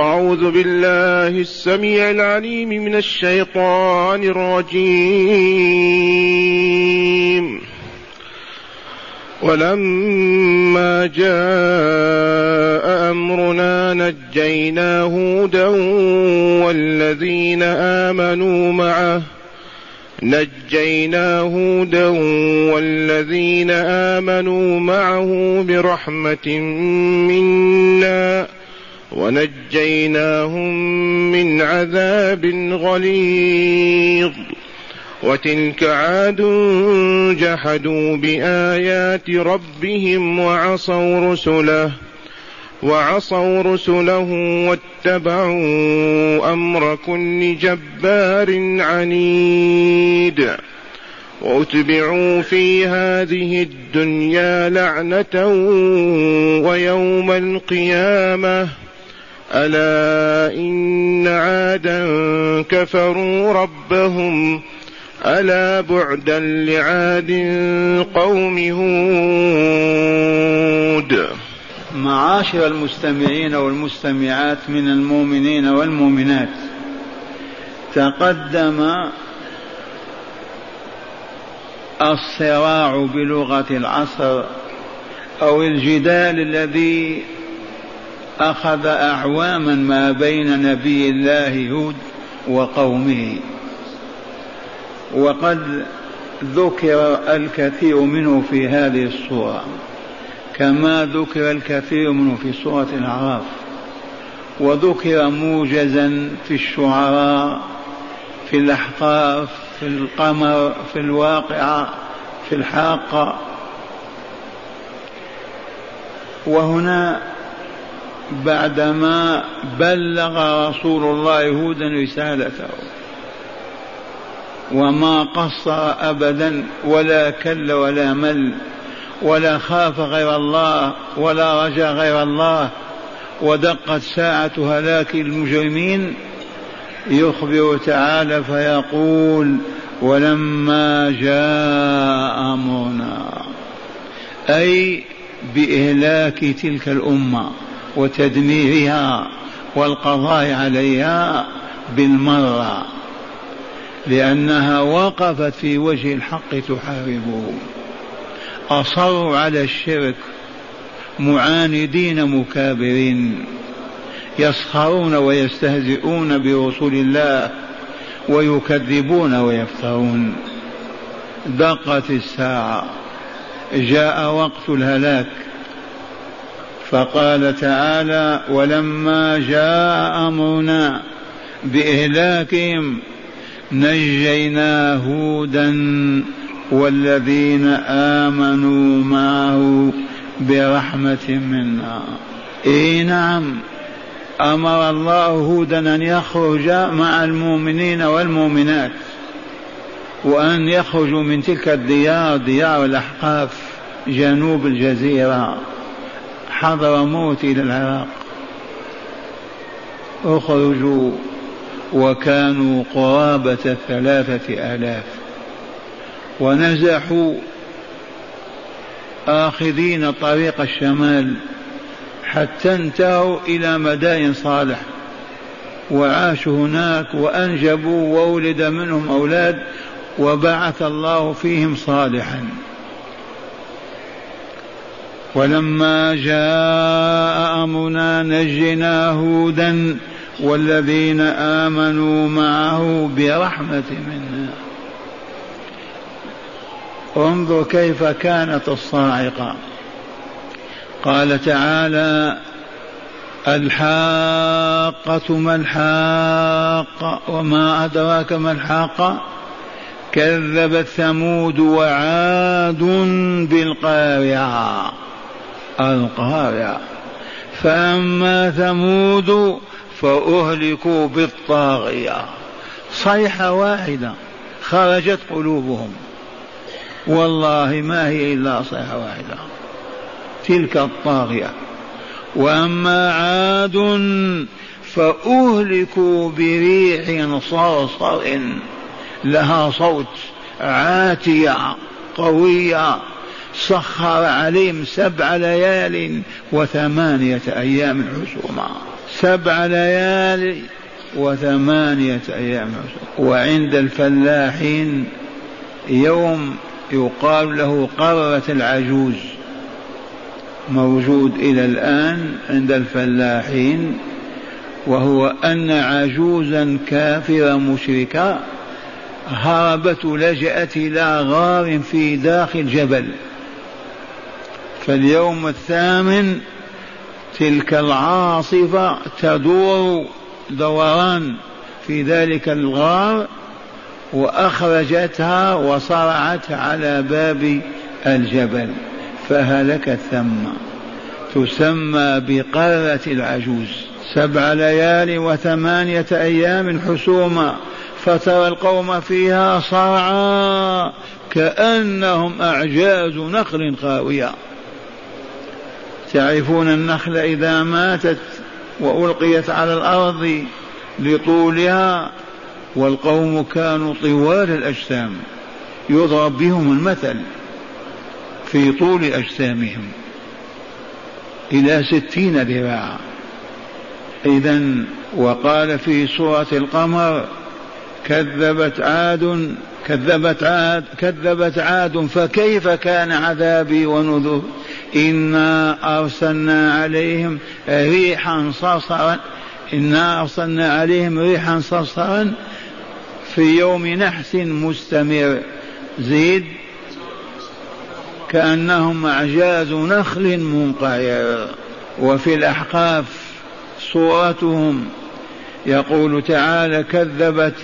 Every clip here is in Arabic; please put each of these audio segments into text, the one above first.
أعوذ بالله السميع العليم من الشيطان الرجيم. ولما جاء أمرنا نجينا هودا والذين آمنوا معه. نجينا هودا والذين آمنوا معه برحمة منا. ونجيناهم من عذاب غليظ. وتلك عاد جحدوا بآيات ربهم وعصوا رسله وعصوا رسله واتبعوا أمر كل جبار عنيد. وأتبعوا في هذه الدنيا لعنة ويوم القيامة. ألا إن عادا كفروا ربهم ألا بعدا لعاد قوم هود. معاشر المستمعين والمستمعات من المؤمنين والمؤمنات تقدم الصراع بلغة العصر أو الجدال الذي أخذ أعواما ما بين نبي الله هود وقومه. وقد ذكر الكثير منه في هذه الصورة كما ذكر الكثير منه في سورة الأعراف. وذكر موجزا في الشعراء في الأحقاف في القمر في الواقعة في الحاقة. وهنا بعدما بلغ رسول الله هودا رسالته. وما قصر أبدا ولا كل ولا مل ولا خاف غير الله ولا رجا غير الله ودقت ساعة هلاك المجرمين. يخبر تعالى فيقول ولما جاء أمرنا أي بإهلاك تلك الأمة. وتدميرها والقضاء عليها بالمرة لأنها وقفت في وجه الحق تحاربه أصروا على الشرك معاندين مكابرين يسخرون ويستهزئون برسول الله ويكذبون ويفترون. دقت الساعة جاء وقت الهلاك. فقال تعالى ولما جاء أمرنا بإهلاكهم نجينا هودا والذين آمنوا معه برحمة منا. إي نعم أمر الله هودا أن يخرج مع المؤمنين والمؤمنات وأن يخرجوا من تلك الديار ديار الأحقاف جنوب الجزيرة. حضر موت إلى العراق. أخرجوا وكانوا قرابة ثلاثة آلاف. ونزحوا آخذين طريق الشمال حتى انتهوا إلى مدائن صالح. وعاشوا هناك وأنجبوا وولد منهم أولاد وبعث الله فيهم صالحا. ولما جاء أمرنا نجينا هودا والذين آمنوا معه برحمة منا. انظر كيف كانت الصاعقة. قال تعالى الحاقة ما الحاقة وما أدراك ما الحاقة كذبت ثمود وعاد بالقارعة. القارعة فأما ثمود فأهلكوا بالطاغية. صيحة واحدة خرجت قلوبهم. والله ما هي إلا صيحة واحدة. تلك الطاغية. وأما عاد فأهلكوا بريح صرصر. لها صوت عاتية قوية. سخر عليهم سبع ليال وثمانية أيام حسوما. سبع ليالي وثمانية أيام وعند الفلاحين يوم يقال له قرة العجوز. موجود إلى الآن عند الفلاحين وهو أن عجوزا كافرة مشركة هربت لجأت إلى غار في داخل جبل. فاليوم الثامن تلك العاصفة تدور دوران في ذلك الغار وأخرجتها وصرعت على باب الجبل فهلكت ثم تسمى بقرة العجوز. سبع ليال وثمانية أيام حسوما فترى القوم فيها صرعا كأنهم أعجاز نخل خاوية. تعرفون النخل إذا ماتت وألقيت على الأرض لطولها والقوم كانوا طوال الأجسام يضرب بهم المثل في طول أجسامهم إلى ستين ذراعا. إذا وقال في سورة القمر كذبت عاد كذبت عاد كذبت عاد فكيف كان عذابي ونذر؟ إنا أرسلنا عليهم ريحا صرصرا إنا أرسلنا عليهم ريحا صرصرا في يوم نحس مستمر. زيد كأنهم أعجاز نخل منقعر. وفي الأحقاف صورتهم يقول تعالى كذبت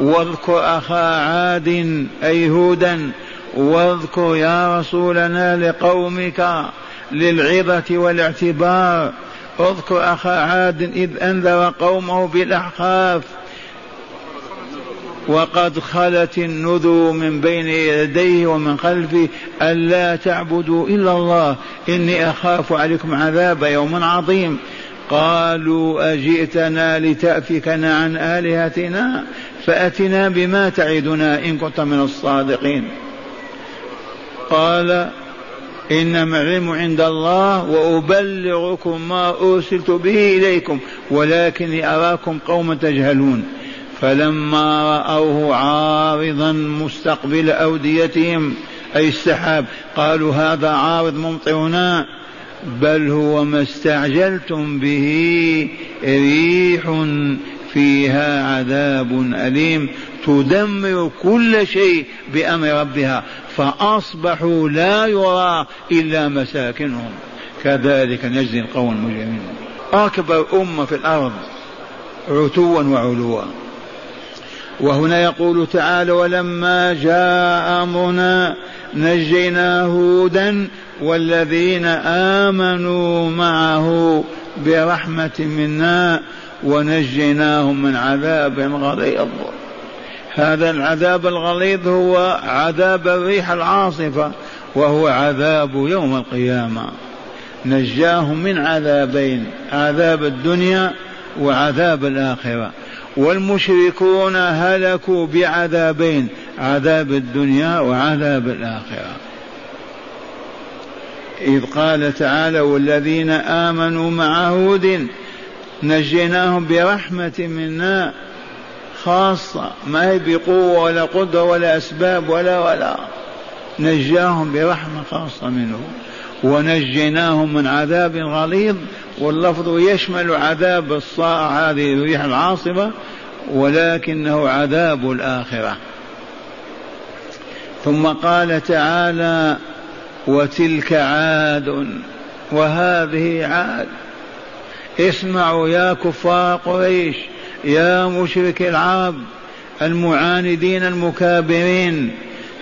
واذكر أخا عاد أي هودا واذكر يا رسولنا لقومك للعظة والاعتبار. اذكر أخا عاد إذ أنذر قومه بالأحقاف. وقد خلت النذر من بين يديه ومن خلفه ألا تعبدوا إلا الله إني أخاف عليكم عذاب يوم عظيم. قالوا أجئتنا لتأفكنا عن آلهتنا؟ فأتنا بما تعدنا إن كنت من الصادقين. قال إنما العلم عند الله وأبلغكم ما أرسلت به إليكم ولكني أراكم قوما تجهلون. فلما رأوه عارضا مستقبل أوديتهم أي السحاب قالوا هذا عارض ممطرنا بل هو ما استعجلتم به ريح فيها عذاب أليم تدمر كل شيء بأمر ربها فأصبحوا لا يرى إلا مساكنهم. كذلك نجزي القوم المجرمين. أكبر أمة في الأرض عتوا وعلوا. وهنا يقول تعالى ولما جاء أمرنا نجينا هودا والذين آمنوا معه برحمة منا ونجيناهم من عذاب غليظ. هذا العذاب الغليظ هو عذاب الريح العاصفة وهو عذاب يوم القيامة. نجاهم من عذابين عذاب الدنيا وعذاب الآخرة. والمشركون هلكوا بعذابين عذاب الدنيا وعذاب الآخرة. إذ قال تعالى والذين آمنوا مع هود نجيناهم برحمة منا خاصة ما هي بقوة ولا قدرة ولا أسباب ولا ولا. نجاهم برحمة خاصة منه. ونجيناهم من عذاب غليظ واللفظ يشمل عذاب الصاع هذه الريح العاصفة ولكنه عذاب الآخرة. ثم قال تعالى وتلك عاد وهذه عاد. اسمعوا يا كفار قريش يا مشرك العرب المعاندين المكابرين.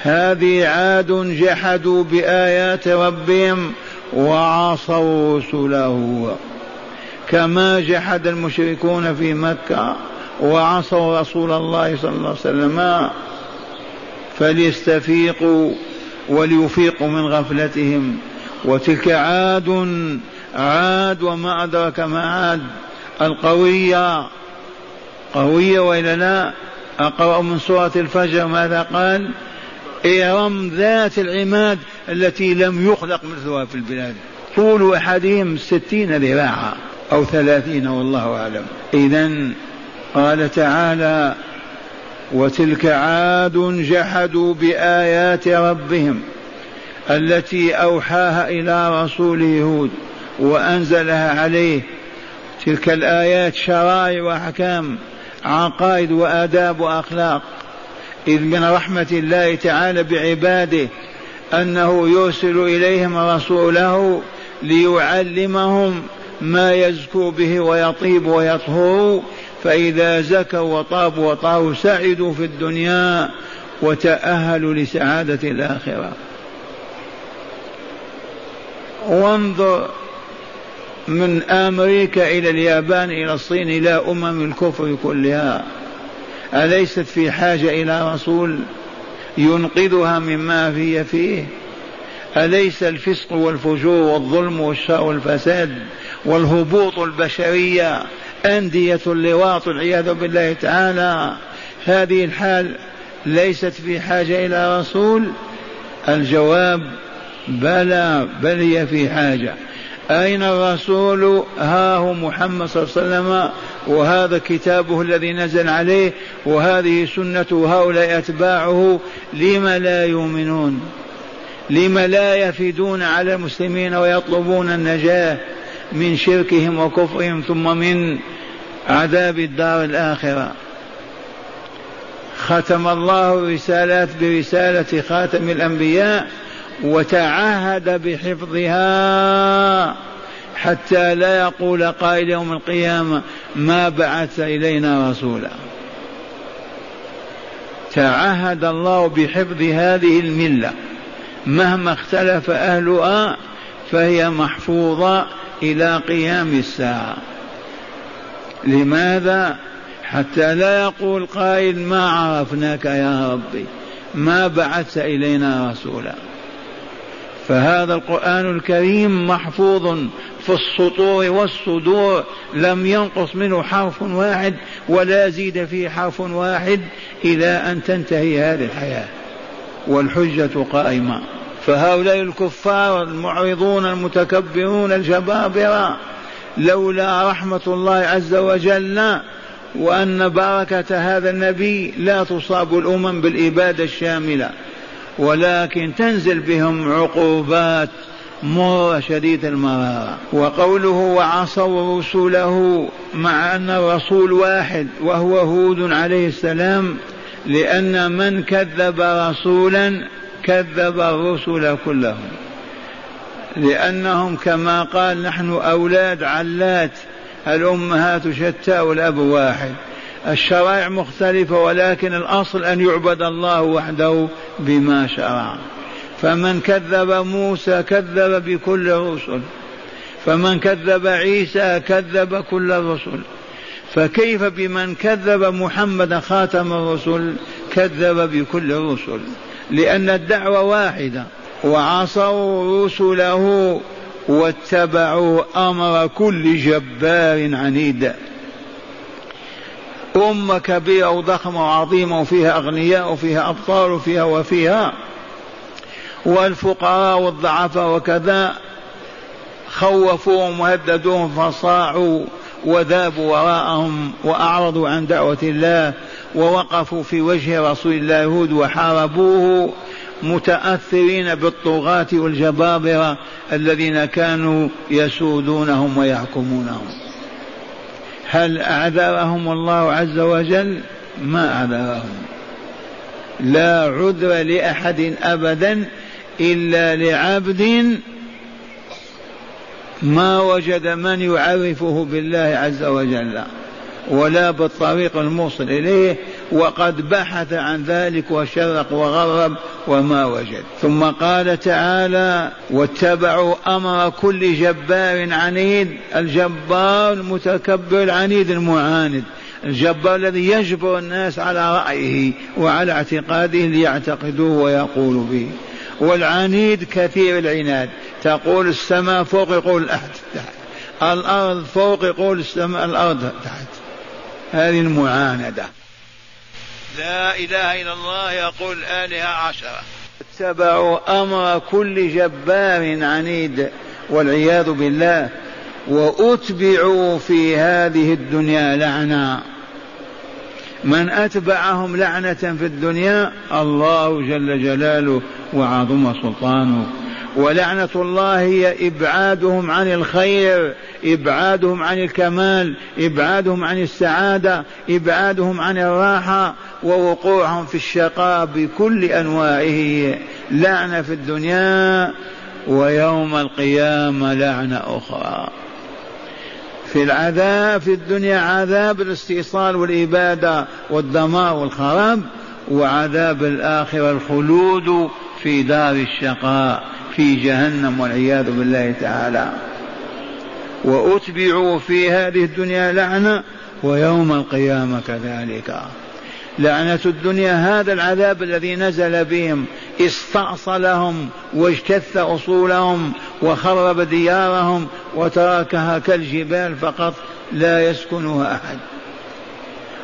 هذه عاد جحدوا بآيات ربهم وعصوا رسله. كما جحد المشركون في مكة وعصوا رسول الله صلى الله عليه وسلم. فليستفيقوا وليفيقوا من غفلتهم. وتلك عاد عاد وما أدرك ما عاد. القوية. قوية وإلا لا؟ أقرأ من سورة الفجر ماذا قال؟ إرم ذات العماد التي لم يخلق مثلها في البلاد. طول أحدهم ستين ذراعا أو ثلاثين والله أعلم. إذا قال تعالى وتلك عاد جحدوا بآيات ربهم التي أوحاها إلى رسوله هود وأنزلها عليه تلك الآيات شرائع وأحكام عقائد وآداب وأخلاق. إذ من رحمة الله تعالى بعباده أنه يرسل إليهم رسوله ليعلمهم ما يزكو به ويطيب ويطهر فإذا زكوا وطابوا وطاروا سعدوا في الدنيا وتأهلوا لسعادة الآخرة. وانظر من أمريكا إلى اليابان إلى الصين إلى أمم الكفر كلها. أليست في حاجة إلى رسول ينقذها مما هي فيه؟ أليس الفسق والفجور والظلم والشر والفساد والهبوط البشرية أندية اللواط والعياذ بالله تعالى؟ هذه الحال ليست في حاجة إلى رسول؟ الجواب بلى بل هي في حاجة. أين الرسول؟ ها هو محمد صلى الله عليه وسلم وهذا كتابه الذي نزل عليه وهذه سنته هؤلاء أتباعه. لم لا يؤمنون؟ لم لا يفدون على المسلمين ويطلبون النجاة من شركهم وكفرهم ثم من عذاب الدار الآخرة؟ ختم الله الرسالات برسالة خاتم الأنبياء وتعهد بحفظها حتى لا يقول قائل يوم القيامة ما بعث إلينا رسولا. تعهد الله بحفظ هذه الملة. مهما اختلف أهلها فهي محفوظة إلى قيام الساعة. لماذا؟ حتى لا يقول قائل ما عرفناك يا ربي ما بعثت إلينا رسولا. فهذا القرآن الكريم محفوظ في السطور والصدور لم ينقص منه حرف واحد ولا زيد فيه حرف واحد إلى أن تنتهي هذه الحياة. والحجة قائمة. فهؤلاء الكفار المعرضون المتكبرون الجبابرة لولا رحمة الله عز وجل وأن بركة هذا النبي لا تصاب الأمم بالإبادة الشاملة. ولكن تنزل بهم عقوبات مرة شديد المرارة. وقوله وعصوا رسله مع أن الرسول واحد وهو هود عليه السلام لأن من كذب رسولا كذب الرسل كلهم. لأنهم كما قال نحن أولاد علات الأمهات شتى والأب واحد. الشرائع مختلفة ولكن الأصل أن يعبد الله وحده بما شرع. فمن كذب موسى كذب بكل الرسل فمن كذب عيسى كذب كل الرسل فكيف بمن كذب محمد خاتم الرسل كذب بكل الرسل لأن الدعوة واحدة وعصوا رسله واتبعوا أمر كل جبار عنيد. أمة كبيرة وضخمة وعظيمة وفيها أغنياء وفيها أبطال وفيها وفيها. والفقراء والضعفاء وكذا خوفوهم وهددوهم فصاعوا وذابوا وراءهم وأعرضوا عن دعوة الله ووقفوا في وجه رسول الله يهود وحاربوه متأثرين بالطغاة والجبابرة الذين كانوا يسودونهم ويحكمونهم. هل أعذرهم الله عز وجل؟ ما أعذرهم لا عذر لأحد أبدا إلا لعبد ما وجد من يعرفه بالله عز وجل. ولا بالطريق الموصل إليه وقد بحث عن ذلك وشرق وغرب وما وجد. ثم قال تعالى واتبعوا أمر كل جبار عنيد الجبار المتكبر العنيد المعاند الجبار الذي يجبر الناس على رأيه وعلى اعتقاده ليعتقدوه ويقولوا به. والعنيد كثير العناد. تقول السماء فوق يقول تحت الأرض فوق يقول السماء الأرض تحت. هذه المعاندة. لا إله إلا الله يقول آلهة عشرة. اتبعوا أمر كل جبار عنيد والعياذ بالله وأتبعوا في هذه الدنيا لعنة من أتبعهم لعنة في الدنيا الله جل جلاله وعظم سلطانه. ولعنة الله هي إبعادهم عن الخير إبعادهم عن الكمال إبعادهم عن السعادة إبعادهم عن الراحة ووقوعهم في الشقاء بكل أنواعه. لعنة في الدنيا ويوم القيامة لعنة أخرى. في العذاب في الدنيا عذاب الاستئصال والإبادة والدمار والخراب وعذاب الآخرة الخلود في دار الشقاء. في جهنم والعياذ بالله تعالى. وأتبعوا في هذه الدنيا لعنة ويوم القيامة كذلك. لعنة الدنيا هذا العذاب الذي نزل بهم استأصلهم واجتث أصولهم وخرب ديارهم وتركها كالجبال فقط لا يسكنها أحد.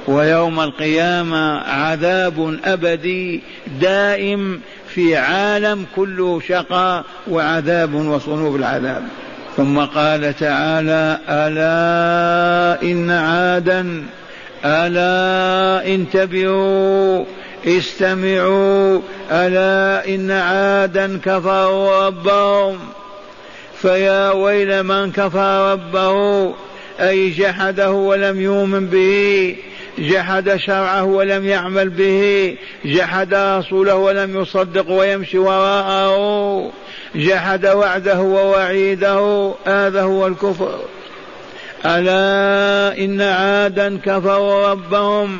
ويوم القيامة عذاب أبدي دائم في عالم كله شقاء وعذاب وصنوف العذاب. ثم قال تعالى ألا إن عادا ألا انتبهوا استمعوا ألا إن عادا كفروا ربهم. فيا ويل من كفر ربه أي جحده ولم يؤمن به جحد شرعه ولم يعمل به جحد رسوله ولم يصدق ويمشي وراءه جحد وعده ووعيده هذا هو الكفر. ألا إن عادا كفروا ربهم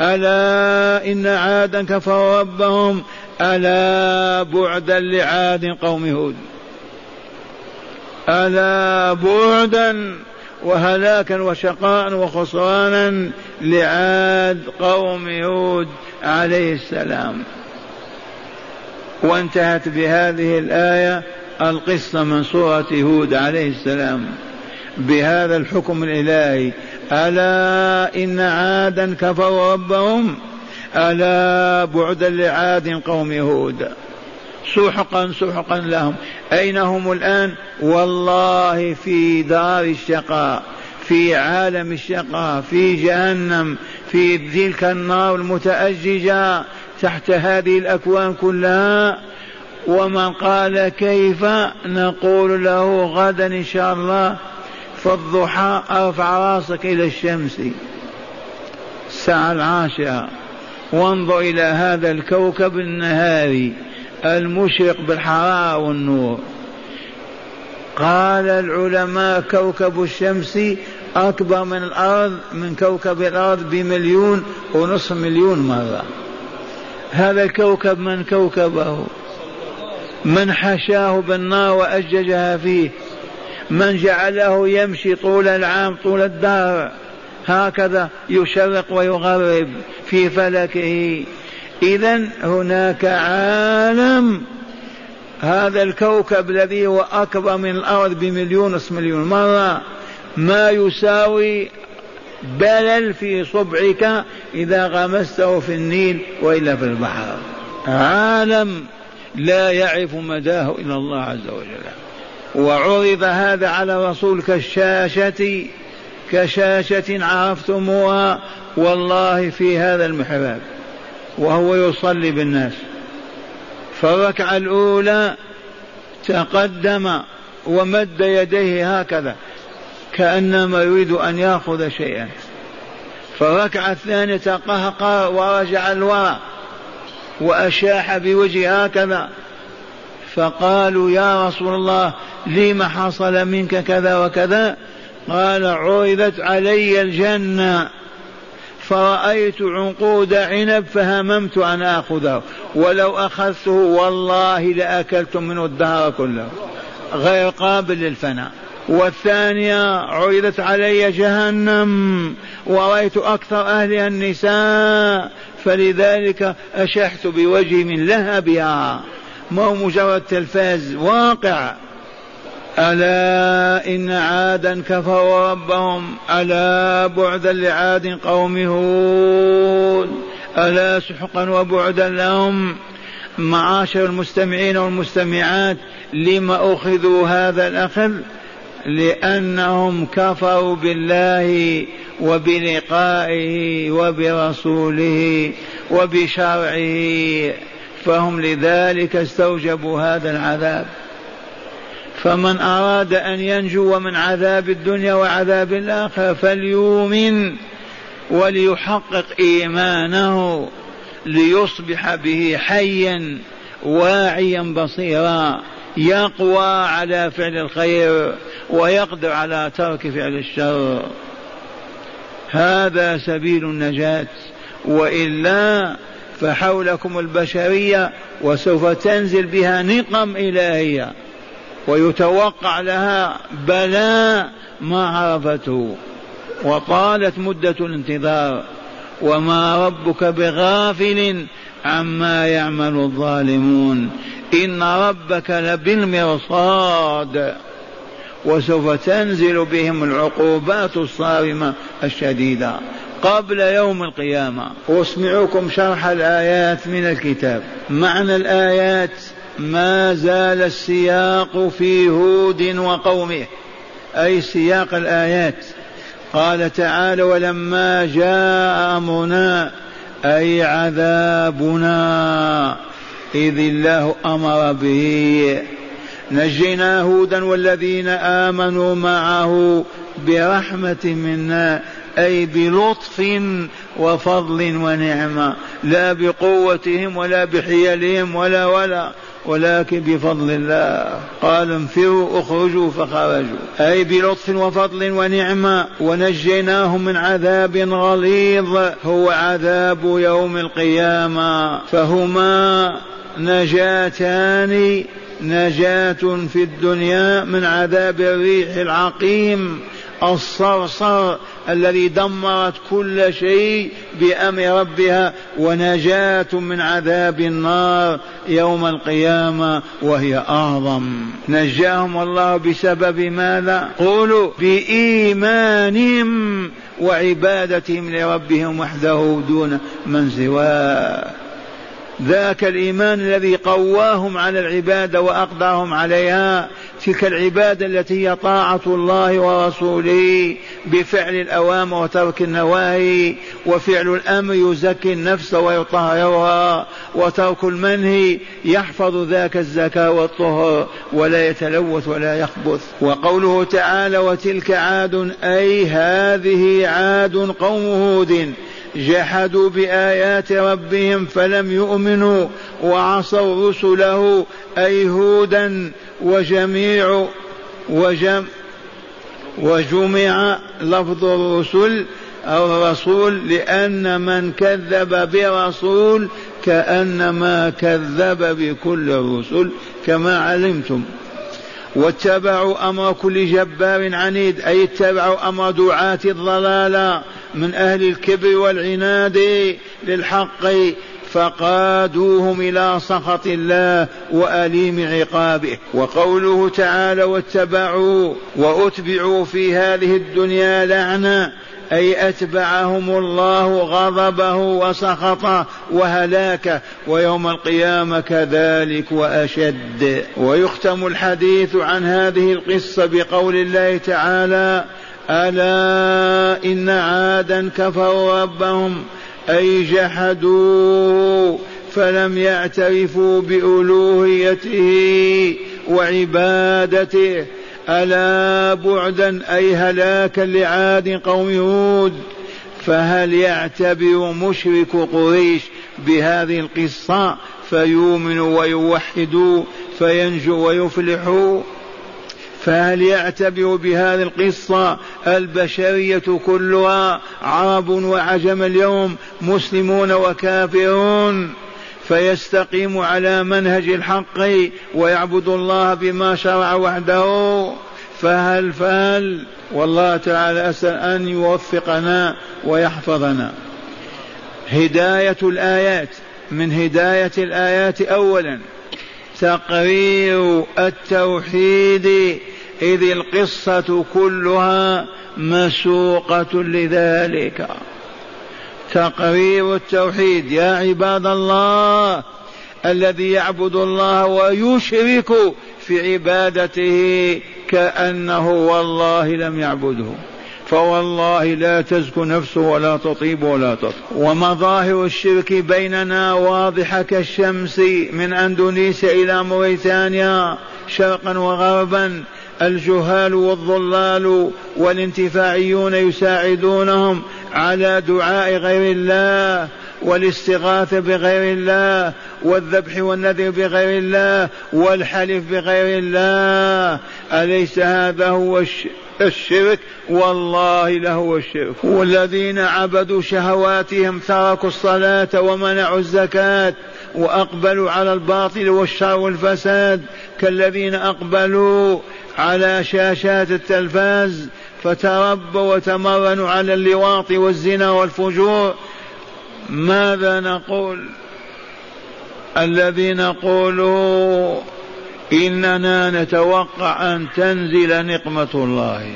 ألا إن عادا كفروا ربهم ألا بعدا لعاد قوم هود. ألا بعدا وهلاكا وشقاء وخسرانا لعاد قوم هود عليه السلام. وانتهت بهذه الآية القصة من سورة هود عليه السلام. بهذا الحكم الإلهي ألا إن عادا كفروا ربهم؟ ألا بعدا لعاد قوم هود؟ سحقا سحقا لهم. أين هم الآن؟ والله في دار الشقاء في عالم الشقاء في جهنم في تلك النار المتأججة تحت هذه الأكوان كلها. ومن قال كيف؟ نقول له غدا إن شاء الله في الضحى أرفع رأسك إلى الشمس. الساعة العاشرة. وانظر إلى هذا الكوكب النهاري. المشرق بالحرارة والنور. قال العلماء كوكب الشمس أكبر من الأرض من كوكب الأرض بمليون ونصف مليون مرة. هذا الكوكب من كوكبه؟ من حشاه بالنار وأججها فيه. من جعله يمشي طول العام طول الدهر. هكذا يشرق ويغرب في فلكه. إذا هناك عالم. هذا الكوكب الذي هو أكبر من الأرض بمليون نصف مليون مرة. ما يساوي بلل في صبعك إذا غمسته في النيل وإلا في البحر. عالم لا يعرف مداه إلا الله عز وجل. وعرض هذا على الرسول كالشاشة كشاشة عرفتموها. والله في هذا المحراب. وهو يصلي بالناس. فالركعة الأولى تقدم ومد يديه هكذا كأنما يريد أن يأخذ شيئا. فالركعة الثانية تقهقر ورجع الوراء وأشاح بوجهه هكذا. فقالوا يا رسول الله لم حصل منك كذا وكذا؟ قال عرضت علي الجنة. فرأيت عنقود عنب فهممت أن آخذه. ولو أخذته والله لأكلت منه الدهر كله. غير قابل للفناء. والثانية عرضت علي جهنم. ورأيت أكثر أهلها النساء. فلذلك أشحت بوجهي من لهبها. ما هو مجرد تلفاز واقع. ألا إن عادا كفروا ربهم ألا بعدا لعاد قوم هود ألا سحقا وبعدا لهم معاشر المستمعين والمستمعات لما أخذوا هذا الأخذ لأنهم كفروا بالله وبلقائه وبرسوله وبشرعه فهم لذلك استوجبوا هذا العذاب فمن أراد أن ينجو من عذاب الدنيا وعذاب الآخرة فليؤمن وليحقق إيمانه ليصبح به حيا واعيا بصيرا يقوى على فعل الخير ويقدر على ترك فعل الشر. هذا سبيل النجاة. وإلا فحولكم البشرية وسوف تنزل بها نقم إلهية. ويتوقع لها بلاء ما عرفته وطالت مدة الانتظار وما ربك بغافل عما يعمل الظالمون إن ربك لبالمرصاد وسوف تنزل بهم العقوبات الصارمة الشديدة قبل يوم القيامة. أسمعكم شرح الآيات من الكتاب. معنى الآيات ما زال السياق في هود وقومه. أي سياق الآيات. قال تعالى ولما جاء أمرنا أي عذابنا إذ الله أمر به. نجينا هودا والذين آمنوا معه برحمة منا أي بلطف وفضل ونعمة. لا بقوتهم ولا بحيلهم ولا ولا. ولكن بفضل الله. قال انفروا اخرجوا فخرجوا. أي بلطف وفضل ونعمة ونجيناهم من عذاب غليظ. هو عذاب يوم القيامة. فهما نجاتان. نجاة في الدنيا من عذاب الريح العقيم. الصرصر الذي دمرت كل شيء بأمر ربها ونجاة من عذاب النار يوم القيامة وهي أعظم. نجاهم الله بسبب ماذا؟ قولوا بإيمانهم وعبادتهم لربهم وحده دون من سواه. ذاك الإيمان الذي قواهم على العبادة واقدرهم عليها. تلك العبادة التي هي طاعة الله ورسوله بفعل الأوامر وترك النواهي وفعل الأمر يزكي النفس ويطهرها وترك المنهي يحفظ ذاك الزكاة والطهر ولا يتلوث ولا يخبث. وقوله تعالى وتلك عاد أي هذه عاد قوم هود جحدوا بآيات ربهم فلم يؤمنوا وعصوا رسله أي هودا وجميع وجم وجمع لفظ الرسل أو الرسول لأن من كذب برسول كأنما كذب بكل الرسل كما علمتم. واتبعوا أمر كل جبار عنيد أي اتبعوا أمر دعاة الضلالة من أهل الكبر والعناد للحق فقادوهم إلى سخط الله وأليم عقابه. وقوله تعالى واتبعوا وأتبعوا في هذه الدنيا لعنة أي أتبعهم الله غضبه وسخطه وهلاكه ويوم القيامة كذلك وأشد. ويختم الحديث عن هذه القصة بقول الله تعالى ألا إن عادا كفروا ربهم أي جحدوا فلم يعترفوا بألوهيته وعبادته ألا بعدا أي هلاكا لعاد قوم هود فهل يعتبر مشرك قريش بهذه القصة فيؤمنوا ويوحدوا فينجوا ويفلحوا فهل يعتبر بهذه القصة البشرية كلها عرب وعجم اليوم مسلمون وكافرون. فيستقيم على منهج الحق ويعبد الله بما شرع وحده. فهل فهل والله تعالى أسأل أن يوفقنا ويحفظنا. هداية الآيات. من هداية الآيات أولا. تقرير التوحيد إذ القصة كلها مسوقة لذلك. تقرير التوحيد يا عباد الله الذي يعبد الله ويشرك في عبادته كأنه والله لم يعبده. فوالله لا تزكو نفسه ولا تطيب ولا تطهر ومظاهر الشرك بيننا واضحة كالشمس من أندونيسيا إلى موريتانيا شرقا وغربا. الجهال والضلال والانتفاعيون يساعدونهم على دعاء غير الله والاستغاثة بغير الله والذبح والنذر بغير الله والحلف بغير الله. أليس هذا هو الشرك والله لهو الشرك. والذين عبدوا شهواتهم تركوا الصلاة ومنعوا الزكاة وأقبلوا على الباطل والشر والفساد كالذين أقبلوا على شاشات التلفاز فتربوا وتمرنوا على اللواط والزنا والفجور. ماذا نقول؟ الذي نقول إننا نتوقع أن تنزل نقمة الله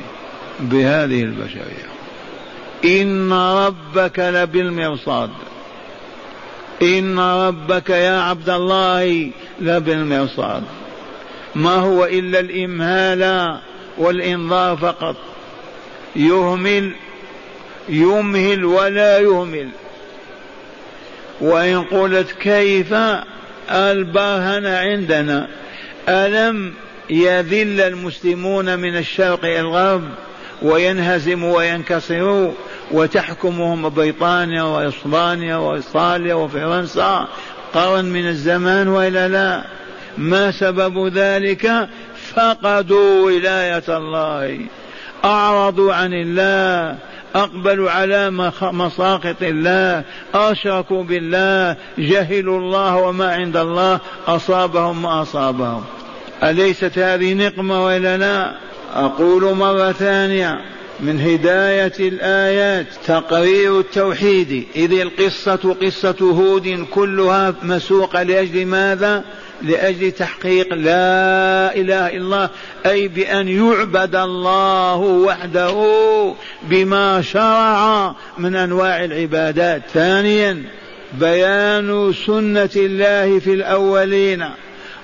بهذه البشرية. إن ربك لبالمرصاد. إن ربك يا عبد الله لبالمرصاد. ما هو إلا الإمهال والإنظار فقط. يهمل يمهل ولا يهمل. وإن قلت كيف البرهن عندنا؟ ألم يذل المسلمون من الشرق إلى الغرب وينهزموا وينكسروا وتحكمهم بريطانيا وإسبانيا وإيطاليا وفرنسا قرن من الزمان وإلا لا. ما سبب ذلك؟ فقدوا ولاية الله أعرضوا عن الله أقبلوا على مساقط الله أشركوا بالله جهلوا الله وما عند الله أصابهم ما أصابهم. أليست هذه نقمة ولا لا؟ أقول مرة ثانية. من هداية الآيات تقرير التوحيد. إذ القصة قصة هود كلها مسوقة لأجل ماذا؟ لأجل تحقيق لا إله إلا الله أي بأن يعبد الله وحده بما شرع من أنواع العبادات. ثانيا بيان سنة الله في الأولين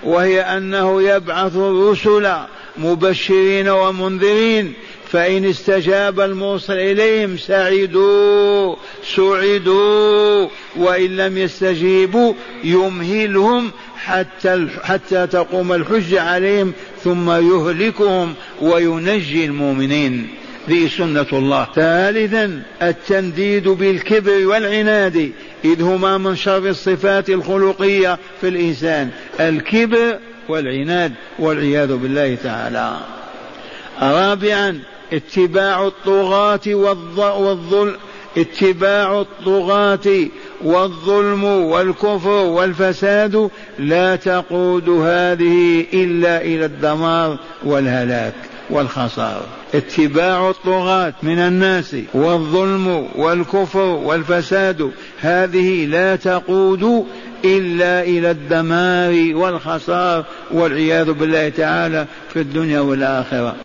وهي أنه يبعث الرسل مبشرين ومنذرين فإن استجاب المرسل إليهم سعدوا سعدوا وإن لم يستجيبوا يمهلهم حتى حتى تقوم الحجة عليهم ثم يهلكهم وينجي المؤمنين. ذي سنة الله. ثالثا التنديد بالكبر والعناد إذ هما من شر الصفات الخلقية في الإنسان. الكبر والعناد والعياذ بالله تعالى. رابعا اتباع الطغاة والظلم اتباع الطغاة والظلم والكفر والفساد لا تقود هذه إلا إلى الدمار والهلاك والخسارة. اتباع الطغاة من الناس والظلم والكفر والفساد هذه لا تقود إلا إلى الدمار والخسار والعياذ بالله تعالى في الدنيا والآخرة.